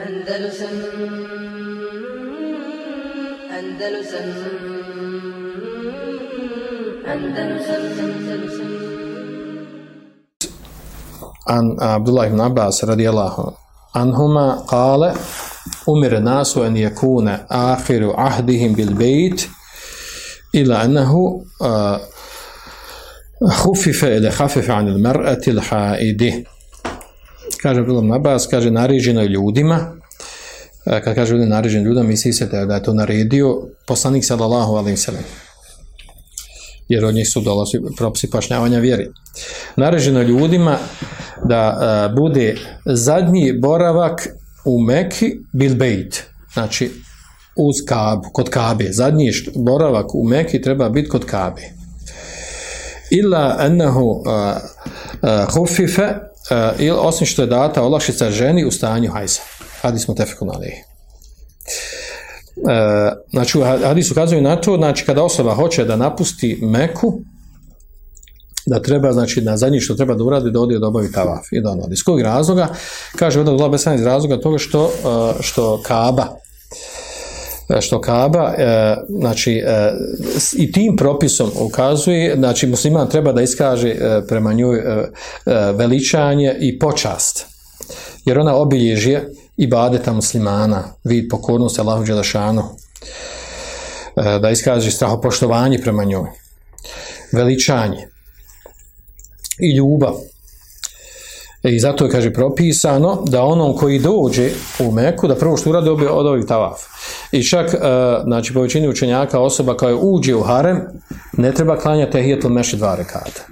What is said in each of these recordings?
Andalusam Andalusam Andalusam عن عبد الله بن عباس رضي الله عنهما قال أمر الناس أن يكون آخر عهدهم بالبيت إلى أنه آه، خفف إلى خفف عن المرأة الحائدة kaže Abdullah Abbas, kaže naređeno je ljudima, e, kad kaže naređeno ljudima, misli se da, je to naredio poslanik sallallahu alaihi sallam jer od njih su dolazi propisi pašnjavanja vjeri. Naređeno ljudima da e, bude zadnji boravak u Meki bil bejt, znači uz Kabu, kod Kabe. Zadnji boravak u Meki treba biti kod Kabe. Ila ennehu uh, hufife, ili osim što je data olakšica ženi u stanju hajza. Hadis mu tefekun alihi. E, znači u hadisu ukazuju na to, znači kada osoba hoće da napusti Meku, da treba, znači na zadnji što treba da uradi, da ode da obavi tavaf i da on ode. Iz kojeg razloga? Kaže ovdje Allah iz razloga toga što, e, što Kaaba, e, što Kaaba, e, znači e, i tim propisom ukazuje, znači musliman treba da iskaže prema njoj veličanje i počast. Jer ona obilježje ibadeta muslimana, vid pokornosti Allahu Đelešanu, da iskaže strahopoštovanje prema njoj, veličanje i ljubav. I zato je, kaže, propisano da onom koji dođe u Meku, da prvo što uradi ovih tavaf. I čak, e, znači, po većini učenjaka osoba koja uđe u harem, ne treba klanjati tehijetul meši dva rekata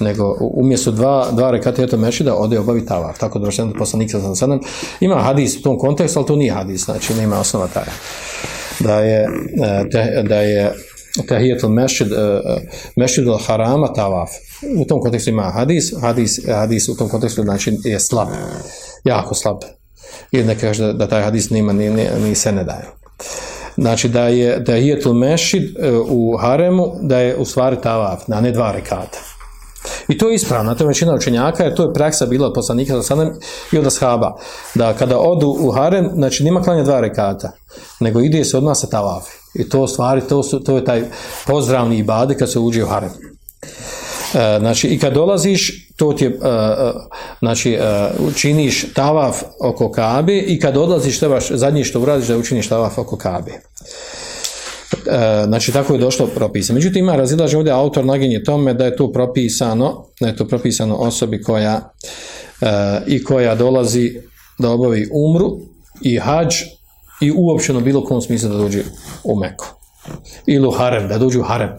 nego umjesto dva, dva rekata eto mešida ode obavi tavaf. Tako da poslanik sa sadam. Ima hadis u tom kontekstu, ali to nije hadis, znači nema osnova taj. Da je, e, te, da je tahijetul mešid, mešid al harama tavaf. U tom kontekstu ima hadis, hadis, hadis u tom kontekstu znači je slab, jako slab. Ili ne kaže da, da taj hadis nema, ni, ni, ni se ne daje. Znači da je da je mešid e, u haremu, da je u stvari tavaf, a ne dva rekata. I to je ispravno, to je većina učenjaka, jer to je praksa bila od poslanika sa sadem i od ashaba, da kada odu u harem, znači nima klanja dva rekata, nego ide se odmah sa tavafi. I to stvari, to, su, to je taj pozdravni ibade kad se uđe u harem. E, znači i kad dolaziš to ti je, e, e, znači e, činiš tavaf oko Kabe i kad odlaziš trebaš zadnji što uradiš da učiniš tavaf oko Kabe. Znači tako je došlo propisano. Međutim ima razilaže ovdje autor naginje tome da je to propisano, da je to propisano osobi koja i koja dolazi da obavi umru i hađ i uopće u bilo kom smislu da dođe u Meku. Ili u harem, da dođe u harem.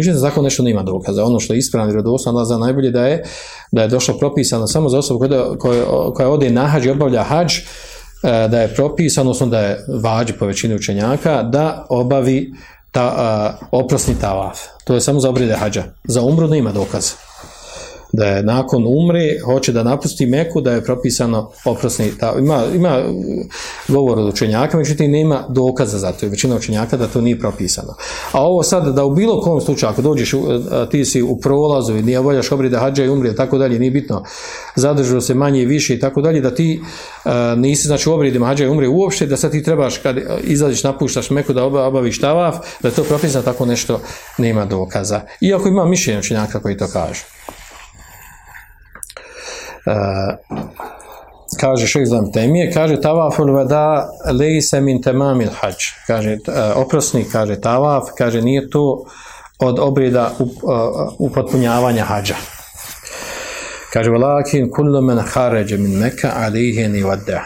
Međutim, za nešto nema dokaza. Ono što je ispravno vjerodostojno, Allah zna najbolje da je da je došlo propisano samo za osobu koja, koja, koja ode na hađ i obavlja hađ, e, da je propisano, odnosno da je vađi po većini učenjaka, da obavi ta, a, oprosni tavaf. To je samo za obride hađa. Za umru nema dokaza. Da je nakon umre, hoće da napusti Meku, da je propisano oprosni tavaf. Ima, ima govor od učenjaka, međutim nema dokaza za to. Većina učenjaka da to nije propisano. A ovo sad, da u bilo kom slučaju, ako dođeš, a, ti si u prolazu i nije voljaš obride hađa i umre, tako dalje, nije bitno, zadržao se manje i više i tako dalje, da ti a, nisi znači u obridima hađa i umre uopšte, da sad ti trebaš kad izađeš, napuštaš Meku da oba- obaviš tavaf, da je to propisano, tako nešto nema dokaza. Iako ima mišljenje učenjaka koji to kažu. E, kaže šejh Islam Temije, kaže tavaful vada lejse min temamil hađ. Kaže, e, oprosni, kaže tavaf, kaže nije to od obrida up, uh, upotpunjavanja hađa. Kaže, velakin kullu men haređe min meka alihe ni vada.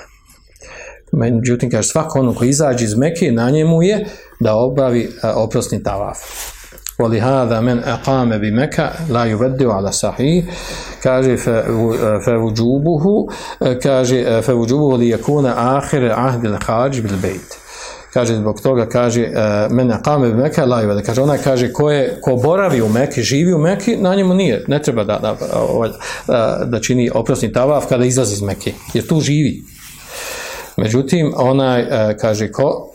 Međutim, kaže, svako ono koji izađe iz Mekke, na njemu je da obavi uh, oprosni tavaf. ولهذا من أقام بمكة لا يبدو على صحيح كاجي فوجوبه كاجي فوجوبه ليكون آخر عهد الخارج بالبيت kaže zbog toga kaže uh, mene kame bi Meka lajve, kaže onaj kaže ko, je, ko boravi u Meki, živi u Meki, na njemu nije, ne treba da, da, ovaj, da čini oprosni tavaf kada izlazi iz Meki, jer tu živi. Međutim, onaj uh, kaže ko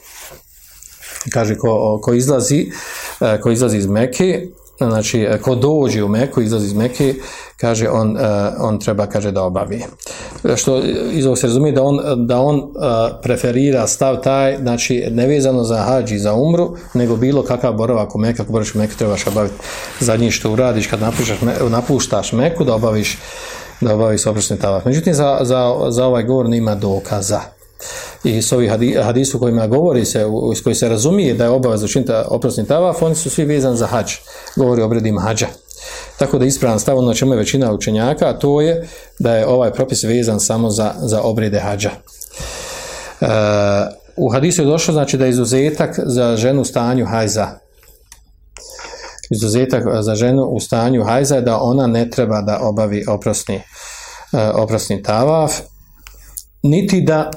kaže ko, ko izlazi ko izlazi iz Meke znači, ko dođe u Meku, izlazi iz Meke, kaže, on, e, on treba, kaže, da obavi. Što iz ovog se razumije da on, da on e, preferira stav taj, znači, nevezano za hađ i za umru, nego bilo kakav boravak u Meku, ako boraviš u Meku, trebaš obaviti zadnji što uradiš kad napuštaš, napuštaš Meku, da obaviš da obaviš oprosni tavaf. Međutim, za, za, za ovaj govor nema dokaza i s ovih hadisu kojima govori se, iz koji se razumije da je obaveza učiniti oprosni tavaf, oni su svi vezani za hađ, govori o obredima hađa. Tako da ispravan stav ono čemu je većina učenjaka, a to je da je ovaj propis vezan samo za, za obrede hađa. E, u hadisu je došlo znači da je izuzetak za ženu u stanju hajza. Izuzetak za ženu u stanju hajza je da ona ne treba da obavi oprosni, e, oprosni tavaf, niti da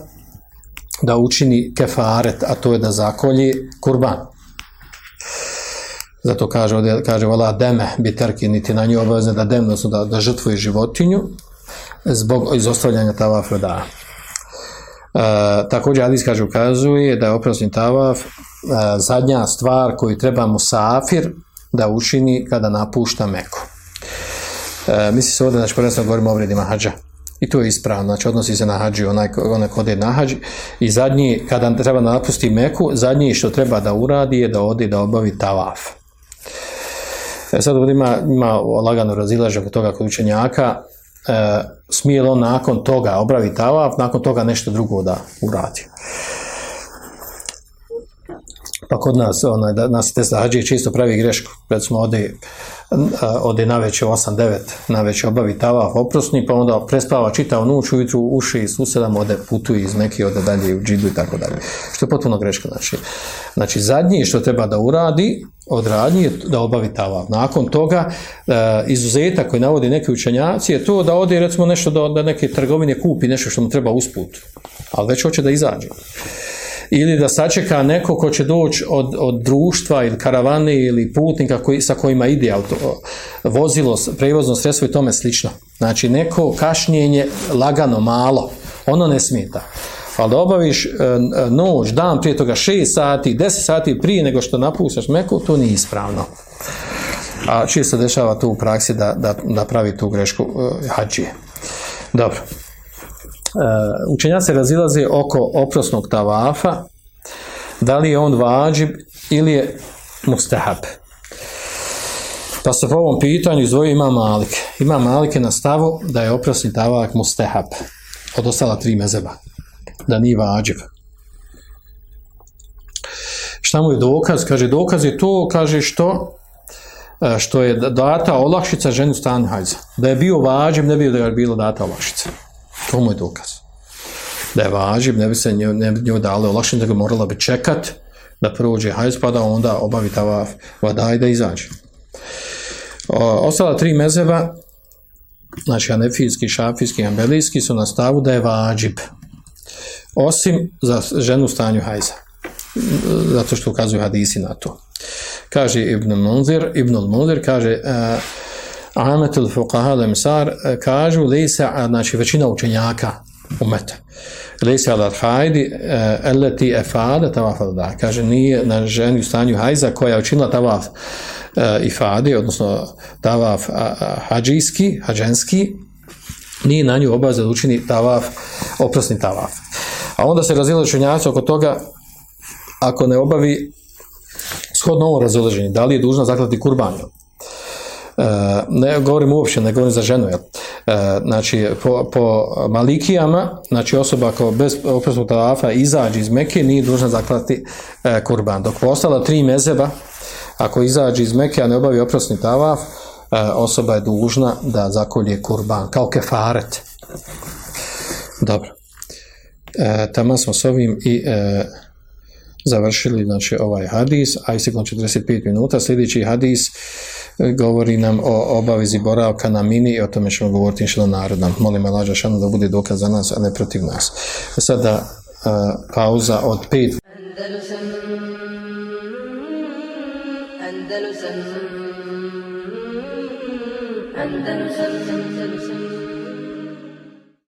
da učini kefaret, a to je da zakolji kurban. Zato kaže, ovdje, kaže vola deme biterki, niti na nju obavezne da dem, odnosno da, da žrtvuje životinju zbog izostavljanja tavafa da. E, također Adis kaže ukazuje da je oprosni tavaf e, zadnja stvar koju treba mu safir da učini kada napušta Meku. E, misli se ovdje, znači prvenstveno govorimo o obredima hađa i to je ispravno, znači odnosi se na hađi, onaj, onaj kod je na hađi. I zadnji, kada treba napusti Meku, zadnji što treba da uradi je da ode da obavi tavaf. E sad ovdje ima, ima lagano razilaže oko toga kod učenjaka, e, smije li on nakon toga obravi tavaf, nakon toga nešto drugo da uradi. Pa kod nas, onaj, da, nas te hađi čisto pravi grešku. Recimo, ode, ode na već 8-9, na već obavi tavaf oprosni, pa onda prespava čitao noć, ujutru uši i susedam, ode putuje iz neke, ode dalje u džidu i tako dalje. Što je potpuno greška. Znači, znači zadnji što treba da uradi od radnji je da obavi tavaf. Nakon toga, e, izuzetak koji navodi neki učenjaci je to da ode recimo nešto da, da neke trgovine kupi nešto što mu treba usput, ali već hoće da izađe ili da sačeka neko ko će doći od, od društva ili karavane ili putnika koji, sa kojima ide auto, vozilo, prevozno sredstvo i tome slično. Znači neko kašnjenje lagano, malo, ono ne smeta. Ali da obaviš e, noć, dan prije toga 6 sati, 10 sati prije nego što napuštaš meku, to nije ispravno. A često dešava tu u praksi da, da, da pravi tu grešku uh, hađije. Dobro. Uh, učenjaci se razilaze oko oprosnog tavafa, da li je on vađib ili je mustahab. Pa se po ovom pitanju izdvojio ima Malik. Ima Malik je na stavu da je oprosni tavak mustahab od ostala tri mezeba. Da nije vađib. Šta mu je dokaz? Kaže, dokaz je to, kaže što e, što je data olakšica ženu stanju hajza. Da je bio vađib, ne bi da je bilo data olakšica. To mu je dokaz. Da je važib, ne bi se nju, ne bi nju dali olakšen, nego morala bi čekat da prođe hajz, pa da onda obavi ta vada i da izađe. O, ostala tri mezeva, znači anefijski, šafijski ambelijski su na stavu da je vađib. Osim za ženu stanju hajza. Zato što ukazuju hadisi na to. Kaže Ibn Munzir, Ibn Munzir kaže Ahmetul Fuqaha Lemsar e, kažu lisa, znači većina učenjaka umeta. Lisa al hajdi e, eleti efada tavaf da. Kaže nije na ženi u stanju hajza koja je učinila tavaf ifadi, odnosno tavaf hađijski, hađenski, nije na nju obaveza da učini tavaf, oprosni tavaf. A onda se razila učenjaci oko toga ako ne obavi shodno ovo razilaženje, da li je dužna zaklati kurbanju E, ne govorim uopće, ne govorim za ženu, jel? E, znači, po, po malikijama, znači osoba ko bez oprosnog tavafa izađe iz Mekke, nije dužna zaklati e, kurban. Dok po ostala tri mezeba, ako izađe iz Mekke, a ne obavi oprosni tavaf, osoba je dužna da zakolje kurban, kao kefaret. Dobro. E, tamo smo s ovim i e, završili znači, ovaj hadis, a istiklom 45 minuta. Sljedeći hadis govori nam o obavezi boravka na mini i o tome ćemo govoriti inšlo narodnom. Molim Allah Šanu da bude dokaz za nas, a ne protiv nas. Sada uh, pauza od pet. Andalusam Andalusam Andalusam